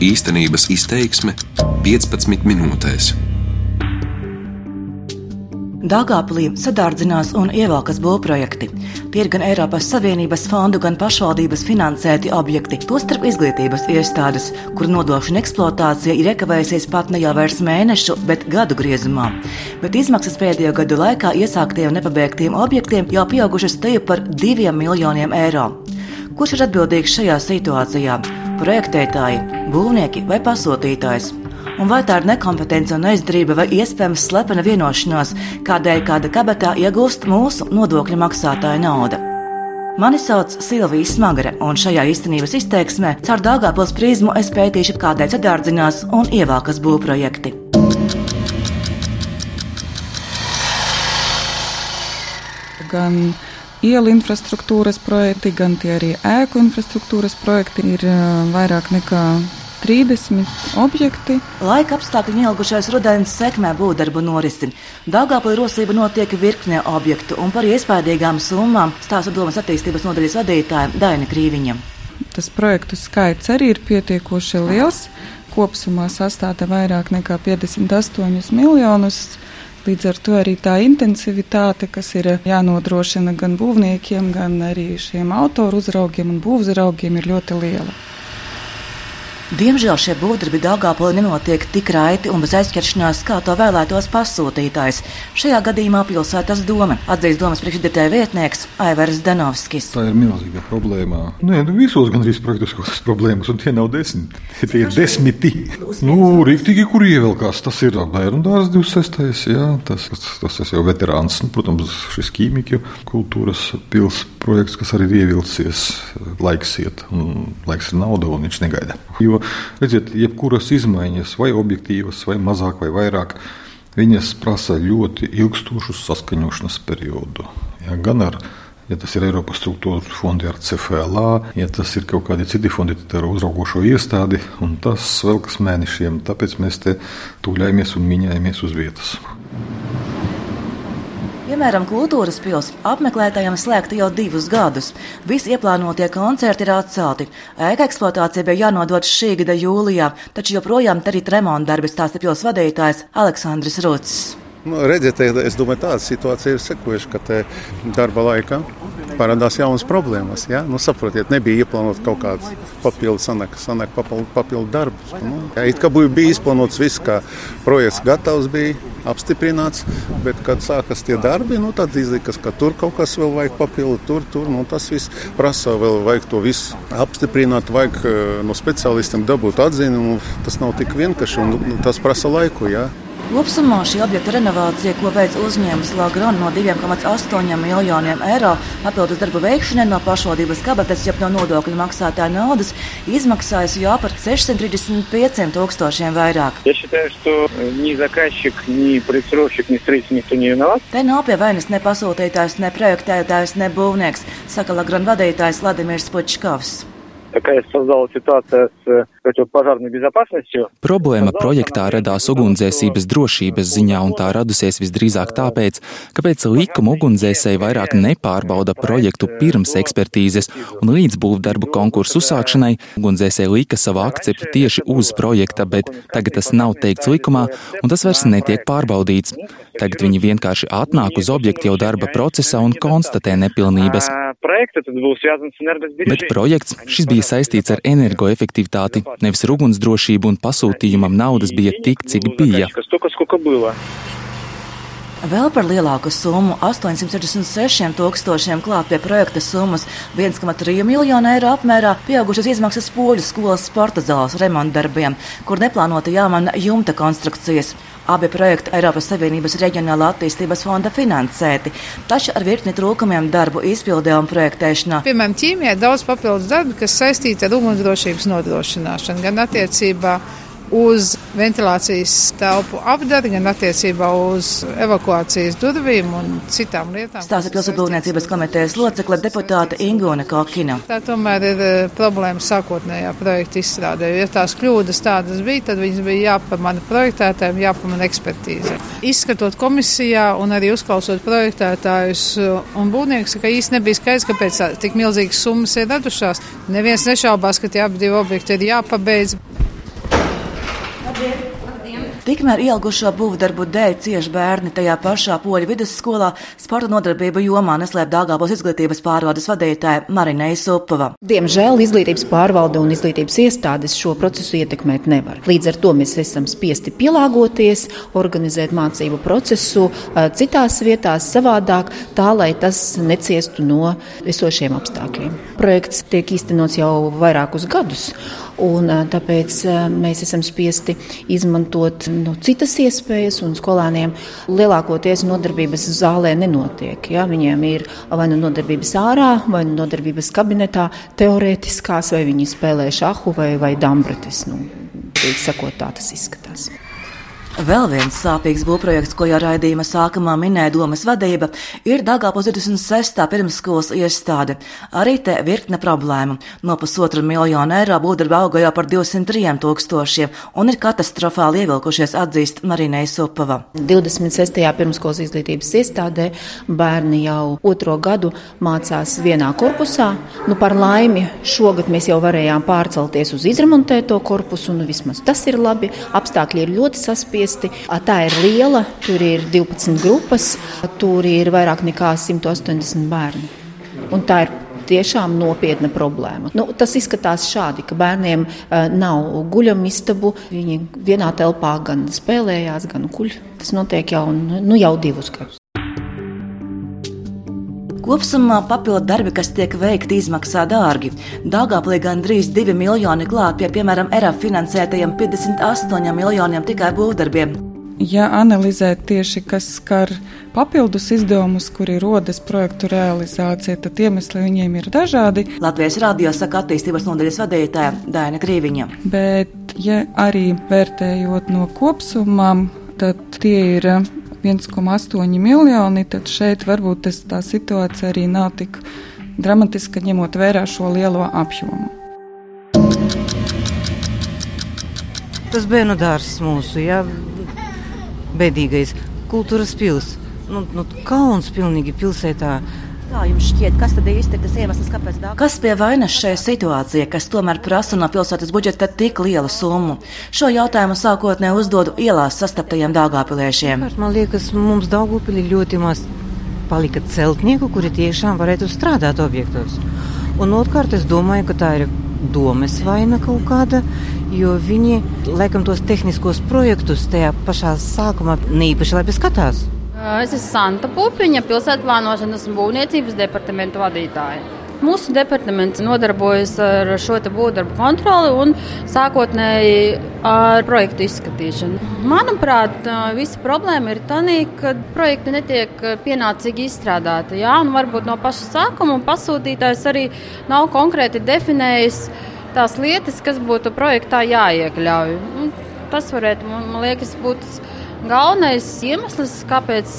Īstenības izteiksme 15 minūtēs. Dāngāplī sadārdzinās un ievelkas būvprojekti. Tie ir gan Eiropas Savienības fondu, gan pašvaldības finansēti objekti, tostarp izglītības iestādes, kur nodošana eksploatācija ir iekavējusies pat ne jau vairs mēnešu, bet gadu griezumā. Bet izmaksas pēdējo gadu laikā iesāktiem un nepabeigtiem objektiem jau pieaugušas teju par diviem miljoniem eiro. Kurš ir atbildīgs šajā situācijā? Projektētāji, būvnieki vai pasūtītājs? Un vai tā ir nekompetence un neizdarība vai iespējams slepena vienošanās, kādēļ kāda kabatā iegūst mūsu nodokļu maksātāja nauda? Mani sauc Silvija Smagare, un šajā īstenības izteiksmē caur Dāngāpils prizmu es pētīšu, kādēļ sadārdzinās un ievākas būvprojekti. Gan ielu infrastruktūras projekti, gan tie arī ēku infrastruktūras projekti ir vairāk nekā 30 objekti. Laika apstākļi ielgušais rudens sekmē būvdarbu norisi. Daugāpilī rosība notiek virknē objektu un par iespaidīgām summām stāsta domas attīstības nodaļas vadītāja Daina Krīviņa. Tas projektu skaits arī ir pietiekoši liels. Kopumā sastāda vairāk nekā 58 miljonus. Līdz ar to arī tā intensivitāte, kas ir jānodrošina gan būvniekiem, gan arī šiem autoru uzraugiem un būvzraugiem, ir ļoti liela. Diemžēl šie būvdarbi Dāngāpolī nenotiek tik raiti un bez aizķeršanās, kā to vēlētos pasūtītājs. Šajā gadījumā pilsētas doma atzīst domas priekšdetēja vietnieks Aivars Danovskis. Tā ir milzīga problēma. Nē, nu visos gandrīz projektos kaut kādas problēmas, un tie nav desmit. Tie ir desmiti. Nu, rīktīgi, kur ievelkās, tas ir bērnu dārzs 26. Jā, tas, tas, tas ir jau veterāns. Nu, protams, šis ķīmiju kultūras pils projekts, kas arī ir ievilcies, laiks iet, un laiks ir nauda, un viņš negaida. Jo redziet, jebkuras izmaiņas, vai objektīvas, vai mazāk, vai vairāk, viņas prasa ļoti ilgstošu saskaņošanas periodu. Ja, gan ar Ja tas ir Eiropas struktūra fondi ar CFLA, ja tas ir kaut kādi citi fondi, ar uzraugošo iestādi, un tas velkas mēnešiem. Tāpēc mēs te tūļamies un miņājamies uz vietas. Piemēram, kultūras pilsēta apmeklētājiem slēgta jau divus gadus. Visi ieplānotie koncerti ir atcelti. Ēka eksploatācija bija jānodod šī gada jūlijā, taču joprojām te ir remonta darbi, stāsta pilsētas vadītājs Aleksandrs Ruts. Nu, redziet, es domāju, tāda situācija ir sekojuša, ka darba laikā parādās jaunas problēmas. Ja? Nu, saprotiet, nebija ieplānota kaut kāda papildu sanaka, sanaka papildu, papildu darbus. Nu, ja, it kā bija izplānots viss, kā projekts gatavs bija, apstiprināts, bet, kad sākas tie darbi, nu, tad izlikās, ka tur kaut kas vēl vajag papildu, tur, tur. Nu, tas viss prasa vēl, vajag to visu apstiprināt, vajag no speciālistiem dabūt atzinumu. Tas nav tik vienkārši un nu, tas prasa laiku. Ja? Kopsumā šī objekta renovācija, ko veic uzņēmums Lagron no 2,8 miljoniem eiro, papildus darbu veikšanai no pašvaldības kabatas, jeb no nodokļu maksātāja naudas, izmaksājas jau par 635 tūkstošiem vairāk. Ja šitā, Te nav pie vainas ne pasūtītājs, ne projektētājs, ne būvnieks, saka Lagron vadītājs Vladimirs Pučkovs. Такая создалась ситуация с противопожарной безопасностью. Problēma projektā radās ugunsdzēsības drošības ziņā, un tā radusies visdrīzāk tāpēc, ka pēc likuma ugunsdzēsēji vairāk nepārbauda projektu pirms ekspertīzes, un līdz būvdarbu konkursu uzsākšanai ugunsdzēsēji lika savu akceptu tieši uz projekta, bet tagad tas nav teikts likumā, un tas vairs netiek pārbaudīts. Tagad viņi vienkārši atnāk uz objektu jau darba procesā un konstatē nepilnības. Bet projekts šis bija saistīts ar energoefektivitāti, nevis ar ugunsdrošību, un pasūtījumam naudas bija tik, cik bija. Vēl par lielāku summu - 866 tūkstošiem klāt pie projekta summas 1,3 miljonu eiro apmērā pieaugušas izmaksas poļu skolas sporta zāles remontdarbiem, kur neplānoti jāmana jumta konstrukcijas. Abi projekti Eiropas Savienības reģionālā attīstības fonda finansēti, taču ar virkni trūkumiem darbu izpildē un projektēšanā. Piemēram, ķīmijā daudz papildus darbu, kas saistīti ar ugunsdrošības nodrošināšanu, gan attiecībā uz ventilācijas telpu apdari, gan attiecībā uz evakuācijas durvīm un citām lietām. Stāsta pilsētbūvniecības komitejas locekle deputāte Ingūna Kokina. Tā tomēr ir eh, problēma sākotnējā projekta izstrādē. Ja tās kļūdas tādas bija, tad viņas bija jāpamana projektētājiem, jāpamana ekspertīze. Izskatot komisijā un arī uzklausot projektētājus un būvniekus, ka īsti nebija skaidrs, kāpēc tik milzīgas summas ir radušās. Neviens nešaubās, ka tie abi objekti ir jāpabeidz. Tikmēr ilgušo būvdarbu dēļ cieši bērni tajā pašā poļu vidusskolā sporta nodarbību jomā neslēp Dāngāpos izglītības pārvaldes vadītāja Marina Isupova. Diemžēl izglītības pārvalde un izglītības iestādes šo procesu ietekmēt nevar. Līdz ar to mēs esam spiesti pielāgoties, organizēt mācību procesu citās vietās savādāk, tā lai tas neciestu no esošiem apstākļiem. Projekts tiek īstenots jau vairākus gadus. Un, tāpēc mēs esam spiesti izmantot nu, citas iespējas, un skolēniem lielākoties nodarbības zālē nenotiek. Ja? Viņiem ir vai nu nodarbības ārā, vai nu nodarbības kabinetā, teorētiskās, vai viņi spēlē šahu vai, vai dambretes. Nu, sakot, tā tas izskatās. Vēl viens sāpīgs būvprojekts, ko jau raidījuma sākumā minēja domas vadība, ir Dāngāpos 26. pirmsskolas iestāde. Arī te virkne problēmu. No pusotra miljona eiro būvdarbi auga jau par 203 tūkstošiem un ir katastrofāli ievilkušies, atzīst Marinai Supava. 26. pirmsskolas izglītības iestādē bērni jau otro gadu mācās vienā korpusā. Nu, par laimi šogad mēs jau varējām pārcelties uz izremontēto korpusu, un vismaz tas ir labi. Apstākļi ir ļoti saspiesti spiesti. Tā ir liela, tur ir 12 grupas, tur ir vairāk nekā 180 bērni. Un tā ir tiešām nopietna problēma. Nu, tas izskatās šādi, ka bērniem uh, nav guļamistabu. Viņi vienā telpā gan spēlējās, gan kuļ. Tas notiek jau, nu, jau divus gadus. Kopumā papildu darbi, kas tiek veikti, izmaksā dārgi. Dāngāplī gandrīz 2 miljoni klāt pie, piemēram, ERA finansētajiem 58 miljoniem tikai būvdarbiem. Ja analizē tieši kas skar papildus izdevumus, kuri rodas projektu realizācijā, tad iemesli viņiem ir dažādi. Latvijas radio saka attīstības nodaļas vadītāja Daina Krīviņa. Bet, ja arī vērtējot no kopsummām, tad tie ir 1,8 miljoni, tad šeit varbūt tas, tā situācija arī nav tik dramatiska, ņemot vērā šo lielo apjomu. Tas bērnu dārsts mūsu, jā, bēdīgais kultūras pils. Nu, nu, kauns pilnīgi pilsētā Kā jums šķiet, kas tad īsti ir tas iemesls, kāpēc tā? Kas pie vainas šajā situācijā, kas tomēr prasa no pilsētas budžeta tik lielu summu? Šo jautājumu sākotnēji uzdodu ielās sastaptajiem dāngāpiliešiem. Man liekas, mums Daugupili ļoti maz palika celtnieku, kuri tiešām varētu strādāt objektos. Un otrkārt, es domāju, ka tā ir domes vaina kaut kāda, jo viņi laikam tos tehniskos projektus tajā pašā sākumā neīpaši labi skatās. Es esmu Santa Pupiņa, pilsētplānošanas un būvniecības departamenta vadītāja. Mūsu departaments nodarbojas ar šo būvdarbu kontroli un sākotnēji ar projektu izskatīšanu. Manuprāt, visa problēma ir tā, ka projekti netiek pienācīgi izstrādāti. Jā, un varbūt no paša sākuma pasūtītājs arī nav konkrēti definējis tās lietas, kas būtu projektā jāiekļauj. Un tas varētu, man liekas, būt galvenais iemesls, kāpēc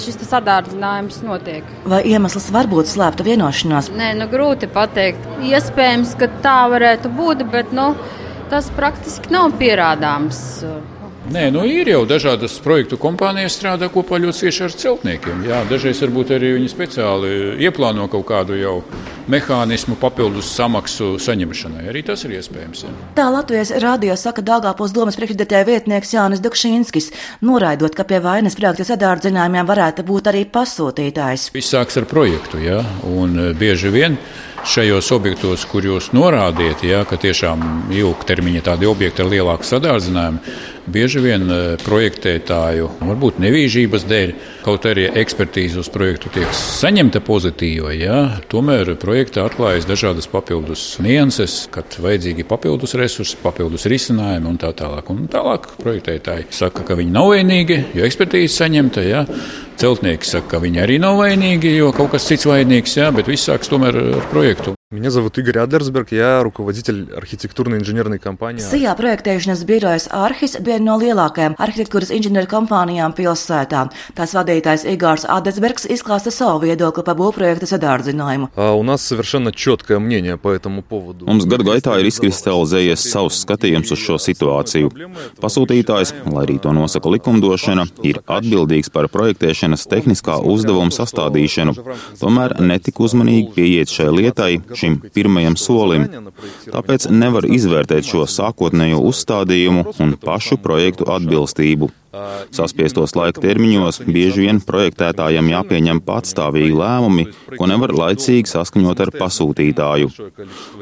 šis sadārdzinājums notiek. Vai iemesls var būt slēpta vienošanās? Nē, nu, grūti pateikt. Iespējams, ka tā varētu būt, bet nu, tas praktiski nav pierādāms. Nē, nu ir jau dažādas projektu kompānijas strādā kopā ļoti cieši ar celtniekiem. Jā, dažreiz varbūt arī viņi speciāli ieplāno kaut kādu jau mehānismu papildus samaksu saņemšanai. Arī tas ir iespējams. Jā. Tā Latvijas rādio saka Dāngāpos domas priekšdetēja vietnieks Jānis Dukšīnskis, noraidot, ka pie vainas projekta sadārdzinājumiem varētu būt arī pasūtītājs. Viss sāks ar projektu, jā, un e, bieži vien šajos objektos, kur jūs norādiet, ja, ka tiešām ilgtermiņa tādi objekti ar lielāku sadārdzinājumu, bieži vien e, projektētāju, varbūt nevīžības dēļ, kaut arī ekspertīze uz projektu tiek saņemta pozitīva, ja, tomēr projektā atklājas dažādas papildus nianses, kad vajadzīgi papildus resursi, papildus risinājumi un tā tālāk. Un tālāk projektētāji saka, ka viņi nav vainīgi, jo ekspertīze saņemta. Ja. Celtnieki saka, ka viņi arī nav vainīgi, jo kaut kas cits vainīgs, jā, bet viss sāks tomēr ar projektu. Меня зовут Игорь Адлерсберг, я руководитель архитектурно-инженерной компании. Sijā projektēšanas birojas Arhis bija no lielākajām arhitektūras inženieru kompānijām pilsētā. Tās vadītājs Igārs Adelsbergs izklāsta savu viedokli par būvprojekta sadārdzinājumu. А у нас совершенно четкое мнение по этому поводу. Mums gadu gaitā ir izkristalizējies savs skatījums uz šo situāciju. Pasūtītājs, lai arī to nosaka likumdošana, ir atbildīgs par projektēšanas tehniskā uzdevuma sastādīšanu. Tomēr netika uzmanīgi pieiet šai lietai šim pirmajam solim. Tāpēc nevar izvērtēt šo sākotnējo uzstādījumu un pašu projektu atbilstību. Saspiestos laika termiņos bieži vien projektētājiem jāpieņem patstāvīgi lēmumi, ko nevar laicīgi saskaņot ar pasūtītāju.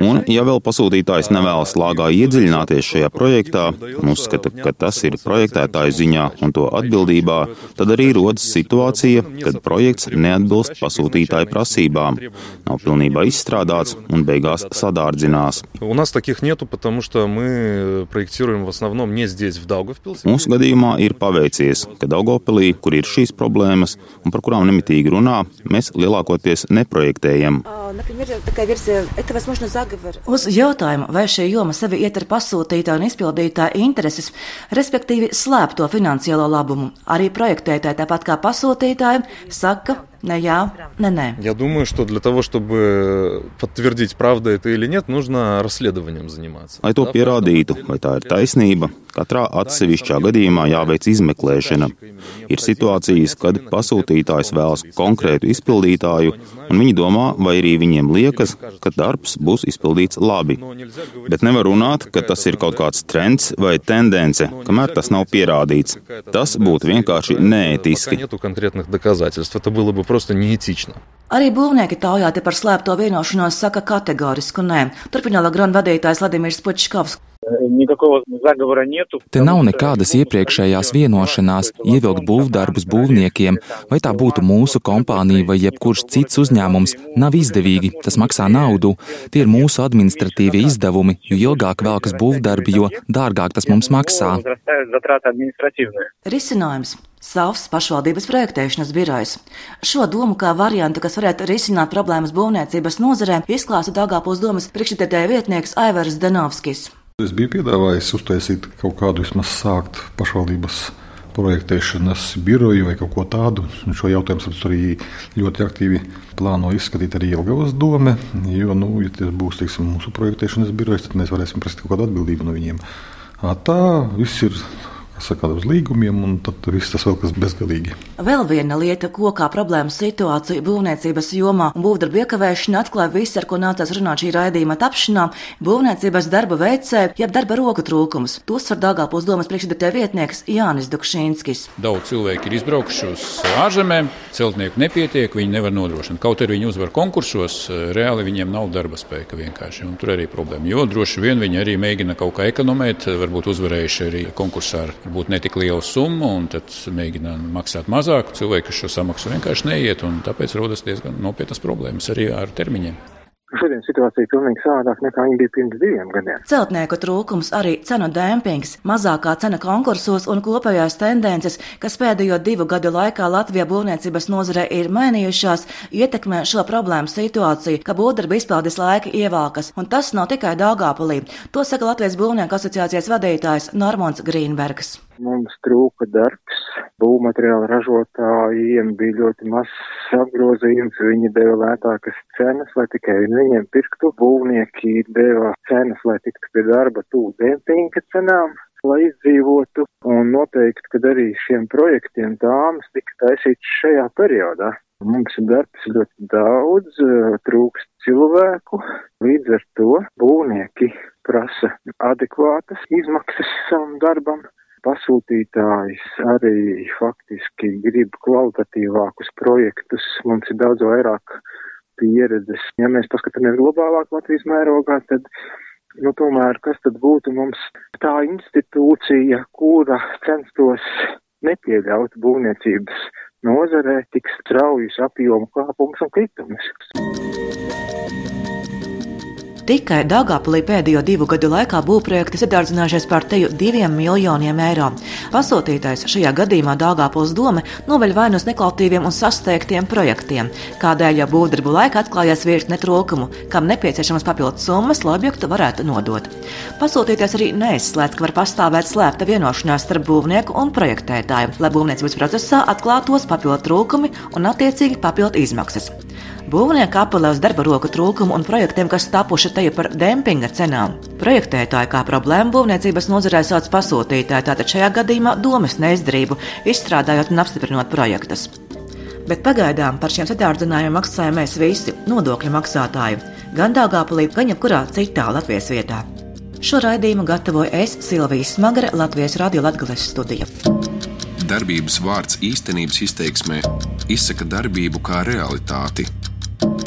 Un, ja vēl pasūtītājs nevēlas lāgā iedziļināties šajā projektā, uzskata, ka tas ir projektētāju ziņā un to atbildībā, tad arī rodas situācija, kad projekts neatbilst pasūtītāju prasībām, nav pilnībā izstrādāts un beigās sadārdzinās. Mūsu gadījumā ir paveicies, ka Daugopilī, kur ir šīs problēmas un par kurām nemitīgi runā, mēs lielākoties neprojektējam. Uz jautājumu, vai šī joma sevi ietver pasūtītāja un izpildītāja intereses, respektīvi slēpto finansiālo labumu, arī projektētāji tāpat kā pasūtītāji saka, Ne jā, ne nē. Я думаю, что для того, чтобы подтвердить, правда это или нет, нужно расследованием заниматься. Lai to pierādītu, vai tā ir taisnība, katrā atsevišķā gadījumā jāveic izmeklēšana. Ir situācijas, kad pasūtītājs vēlas konkrētu izpildītāju, un viņi domā, vai arī viņiem liekas, ka darbs būs izpildīts labi. Bet nevar runāt, ka tas ir kaut kāds trends vai tendence, kamēr tas nav pierādīts. Tas būtu vienkārši neētiski просто неэтично. Arī būvnieki taujāti par slēpto vienošanos saka kategorisku nē. Turpina Lagrona vadītājs Vladimirs Počkovs. Te nav nekādas iepriekšējās vienošanās ievilkt būvdarbus būvniekiem, vai tā būtu mūsu kompānija vai jebkurš cits uzņēmums, nav izdevīgi, tas maksā naudu. Tie ir mūsu administratīvie izdevumi, jo ilgāk velkas būvdarbi, jo dārgāk tas mums maksā. Risinājums savs pašvaldības projektēšanas birojs. Šo domu kā variantu, kas varētu risināt problēmas būvniecības nozarē, izklāsta Dāngāpils domas priekšstādētāja vietnieks Aivars Danovskis. Es biju piedāvājis uztaisīt kaut kādu vismaz sākt pašvaldības projektēšanas biroju vai kaut ko tādu. Un šo jautājumu arī ļoti aktīvi plāno izskatīt arī Ilgavas doma. Jo, nu, ja tas būs teiksim, mūsu projektēšanas birojas, tad mēs varēsim prasīt kaut kādu atbildību no viņiem. Tā viss ir saka, uz līgumiem, un tad viss tas vēl kas bezgalīgi. Vēl viena lieta, ko kā problēma situācija būvniecības jomā un būvdarbu iekavēšana atklāja viss, ar ko nācās runāt šī raidījuma tapšanā - būvniecības darba veicēja, jeb darba roku trūkums. Tos var Dāngāpils domas priekšsēdētāja vietnieks Jānis Dukšīnskis. Daudz cilvēku ir izbraukuši uz ārzemēm, celtnieku nepietiek, viņi nevar nodrošināt. Kaut arī viņi uzvar konkursos, reāli viņiem nav darba spēka vienkārši, un tur arī problēma. Jo droši vien viņi arī mēģina kaut kā ekonomēt, varbūt uzvarējuši arī konkursā ar varbūt ne tik liela summa, un tad mēģina maksāt mazāk. Cilvēki, kas šo samaksu vienkārši neiet, un tāpēc rodas diezgan nopietnas problēmas arī ar termiņiem. Šodien situācija ir pilnīgi savādāka nekā viņa bija pirms diviem gadiem. Celtnieku trūkums, arī cenu dempings, mazākā cena konkursos un kopējās tendences, kas pēdējo divu gadu laikā Latvijā būvniecības nozarē ir mainījušās, ietekmē šo problēmu situāciju, ka būvdarba izpildes laiki ievēlkas, un tas nav tikai Dāngāpulī. To saka Latvijas būvnieku asociācijas vadītājs Normons Grīnbergs. Mums trūka darbs, būvmateriāla ražotājiem bija ļoti mazs apgrozījums, viņi deva lētākas cenas, lai tikai viņiem pirktu. Būvnieki deva cenas, lai tiktu pie darba tūlīt dempinga cenām lai izdzīvotu, un noteikti, ka arī šiem projektiem dāmas tika taisīts šajā periodā. Mums ir darbs ļoti daudz, trūkst cilvēku, līdz ar to būvnieki prasa adekvātas izmaksas savam darbam, pasūtītājs arī faktiski grib kvalitatīvākus projektus. Mums ir daudz vairāk pieredzes. Ja mēs paskatāmies globālāk Latvijas mērogā, tad, nu, tomēr, kas tad būtu mums tā institūcija, kura censtos nepieļaut būvniecības nozarē tik straujus apjomu kāpumus un kritumus? Tikai Dāngāpulī pēdējo divu gadu laikā būvprojekti sadārdzinājušies par teju diviem miljoniem eiro. Pasūtītājs šajā gadījumā Dāngāpuls doma noveļ vainu uz neklautīviem un sasteigtiem projektiem, kādēļ jau būvdarbu laikā atklājās virkne trūkumu, kam nepieciešamas papildus summas, lai objektu varētu nodot. Pasūtītājs arī neizslēdz, ka var pastāvēt slēpta vienošanās starp būvnieku un projektētāju, lai būvniecības procesā atklātos papildu trūkumi un attiecīgi papildu izmaksas. Būvnieki apelē uz darba roku trūkumu un projektiem, kas tapuši te par dempinga cenām. Projektētāji kā problēmu būvniecības nozarē sauc pasūtītāji, tātad šajā gadījumā domas neizdarību, izstrādājot un apstiprinot projektus. Bet pagaidām par šiem sadārdzinājumiem maksājam mēs visi - nodokļu maksātāji. gan Dāngāpulī, gan jebkurā citā Latvijas vietā. Šo raidījumu gatavoju es, Silvija Smagare, Latvijas Radio Latvijas studija. Darbības vārds īstenības izteiksmē izsaka darbību kā realitāti.